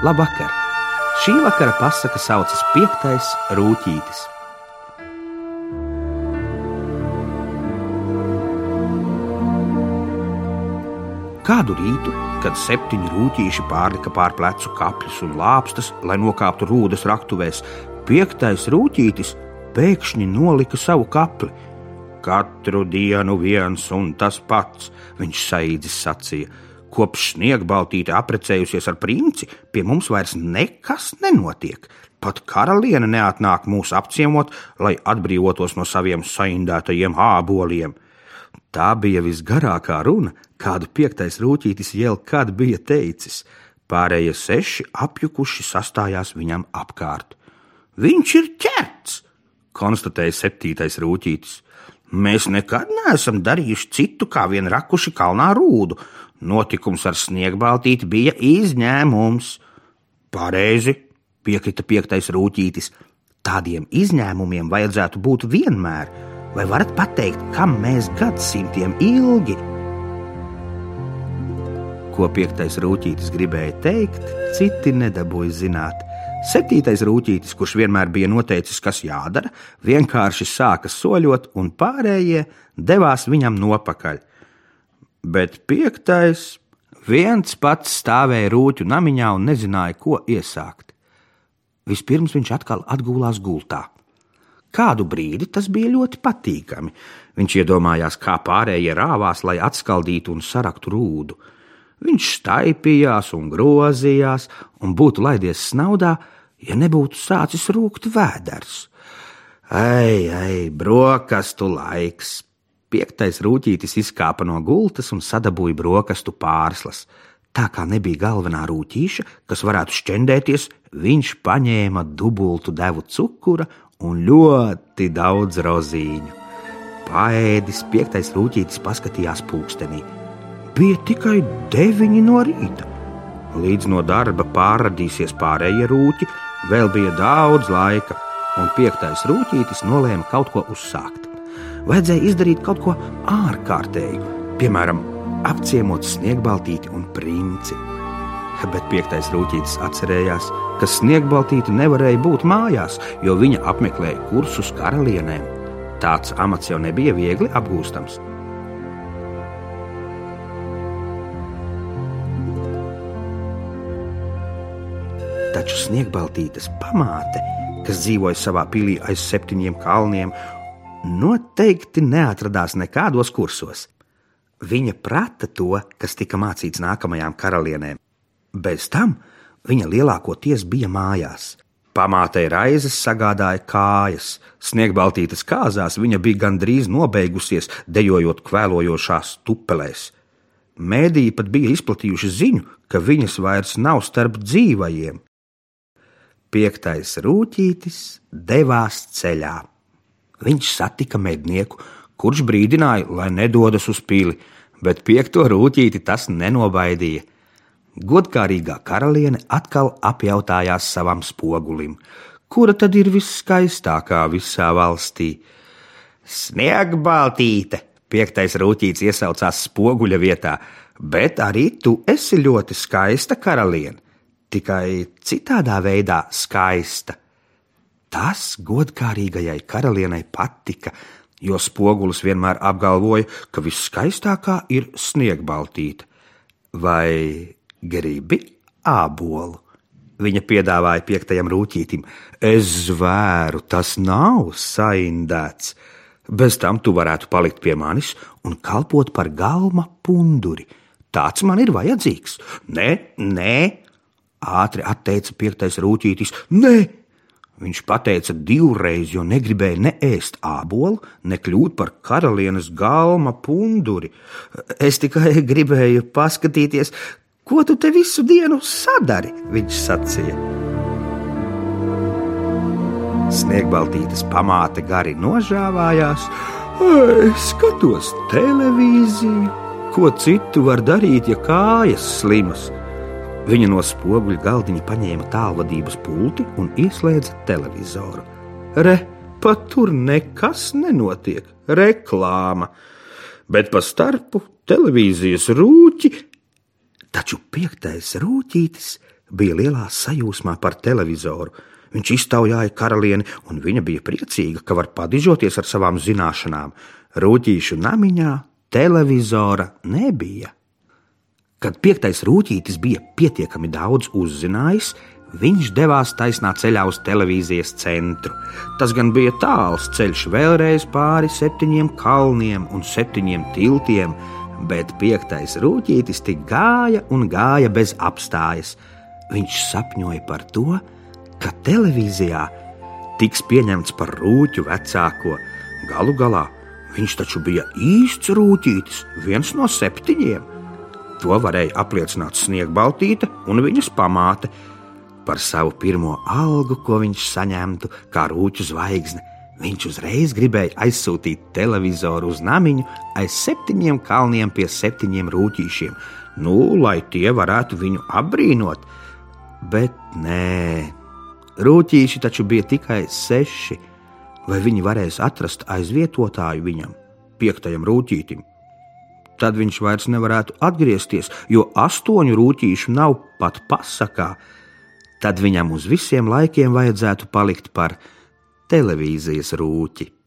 Labvakar! Šī vakara pasaka saucas Piektais Rūtītis. Kādu rītu, kad septiņi rūtīši pārlika pār plecu kapļus un lāpstas, lai nokāptu rūdas raktuvēs, piektais rūtītis pēkšņi nolika savu kapli. Katru dienu viens un tas pats, viņš saīdzis sacīja Kopš sniegbaltīte apprecējusies ar princi, pie mums vairs nekas nenotiek. Pat karaliene neatnāk mūs apciemot, lai atbrīvotos no saviem saindētajiem āboliem. Tā bija visgarākā runa, kādu piektais rūtītis jau kad bija teicis. Pārējie seši apjukuši sastājās viņam apkārt. Viņš ir ķerts, konstatēja septītais rūtītis. Mēs nekad neesam darījuši citu kā vien rakuši kalnā rūdu, Notikums ar sniegbaltīti bija izņēmums. Pareizi, piekrita piektais rūtītis. Tādiem izņēmumiem vajadzētu būt vienmēr. Vai varat pateikt, kam mēs gadsimtiem ilgi? Ko piektais rūtītis gribēja teikt, citi nedabūja zināt. Septītais rūtītis, kurš vienmēr bija noteicis, kas jādara, vienkārši sāka soļot, un pārējie devās viņam nopakaļ bet piektais viens pats stāvēja rūķu namiņā un nezināja, ko iesākt. Vispirms viņš atkal atgulās gultā. Kādu brīdi tas bija ļoti patīkami. Viņš iedomājās, kā pārējie rāvās, lai atskaldītu un saraktu rūdu. Viņš staipījās un grozījās, un būtu laidies snaudā, ja nebūtu sācis rūkt vēders. Ai, ai, brokastu laiks! Piektais rūtītis izkāpa no gultas un sadabūja brokastu pārslas. Tā kā nebija galvenā rūtīša, kas varētu šķendēties, viņš paņēma dubultu devu cukura un ļoti daudz rozīņu. Paēdis piektais rūtītis paskatījās pulkstenī. Bija tikai deviņi no rīta. Līdz no darba pārradīsies pārējie rūti, vēl bija daudz laika, un piektais rūtītis nolēma kaut ko uzsākt vajadzēja izdarīt kaut ko ārkārtēju, piemēram, apciemot sniegbaltīti un princi. Bet piektais rūtītis atcerējās, ka sniegbaltīte nevarēja būt mājās, jo viņa apmeklēja kursus karalienēm. Tāds amats jau nebija viegli apgūstams. Taču sniegbaltītes pamāte, kas dzīvoja savā pilī aiz septiņiem kalniem noteikti neatradās nekādos kursos. Viņa prata to, kas tika mācīts nākamajām karalienēm. Bez tam viņa lielākoties bija mājās. Pamātei raizes sagādāja kājas, sniegbaltītas kāzās viņa bija gandrīz nobeigusies, dejojot kvēlojošās tupelēs. Mēdīji pat bija izplatījuši ziņu, ka viņas vairs nav starp dzīvajiem. Piektais rūtītis devās ceļā viņš satika mednieku, kurš brīdināja, lai nedodas uz pili, bet piekto rūtīti tas nenobaidīja. Godkārīgā karaliene atkal apjautājās savam spogulim, kura tad ir viskaistākā visā valstī. Sniegbaltīte, piektais rūtīts iesaucās spoguļa vietā, bet arī tu esi ļoti skaista karaliene, tikai citādā veidā skaista. Tas godkārīgajai karalienei patika, jo spogulis vienmēr apgalvoja, ka viskaistākā ir sniegbaltīte. Vai gribi ābolu? Viņa piedāvāja piektajam rūtītim. Es zvēru, tas nav saindēts. Bez tam tu varētu palikt pie manis un kalpot par galma punduri. Tāds man ir vajadzīgs. Nē, nē, ātri atteica piektais rūtītis. Nē, Viņš teica divreiz, jo negribēja ne ēst ābolu, ne kļūt par karalienes galma punduri. Es tikai gribēju paskatīties, ko tu te visu dienu sadari, viņš sacīja. Sniegbaltītes pamāte gari nožāvājās, es skatos televīziju, ko citu var darīt, ja kājas slimas. Viņa no spoguļa galdiņa paņēma tālvadības pulti un ieslēdza televizoru. Re, pat tur nekas nenotiek, reklāma, bet pa starpu televīzijas rūķi. Taču piektais rūtītis bija lielā sajūsmā par televizoru. Viņš iztaujāja karalieni, un viņa bija priecīga, ka var padižoties ar savām zināšanām. Rūtīšu namiņā televizora nebija. Kad piektais rūtītis bija pietiekami daudz uzzinājis, viņš devās taisnā ceļā uz televīzijas centru. Tas gan bija tāls ceļš, vēlreiz pāri septiņiem kalniem un septiņiem tiltiem, bet piektais rūtītis tik gāja un gāja bez apstājas. Viņš sapņoja par to, ka televīzijā tiks pieņemts par rūķu vecāko. Galu galā viņš taču bija īsts rūtītis, viens no septiņiem. To varēja apliecināt Sniegbaltīte un viņas pamāte par savu pirmo algu, ko viņš saņemtu kā rūķu zvaigzne. Viņš uzreiz gribēja aizsūtīt televizoru uz namiņu aiz septiņiem kalniem pie septiņiem rūtīšiem, nu, lai tie varētu viņu apbrīnot. Bet nē, Rūtīši taču bija tikai seši, vai viņi varēs atrast aizvietotāju viņam, piektajam rūtītim. Tad viņš vairs nevarētu atgriezties, jo astoņu rūtīšu nav pat pasakā. Tad viņam uz visiem laikiem vajadzētu palikt par televīzijas rūķi.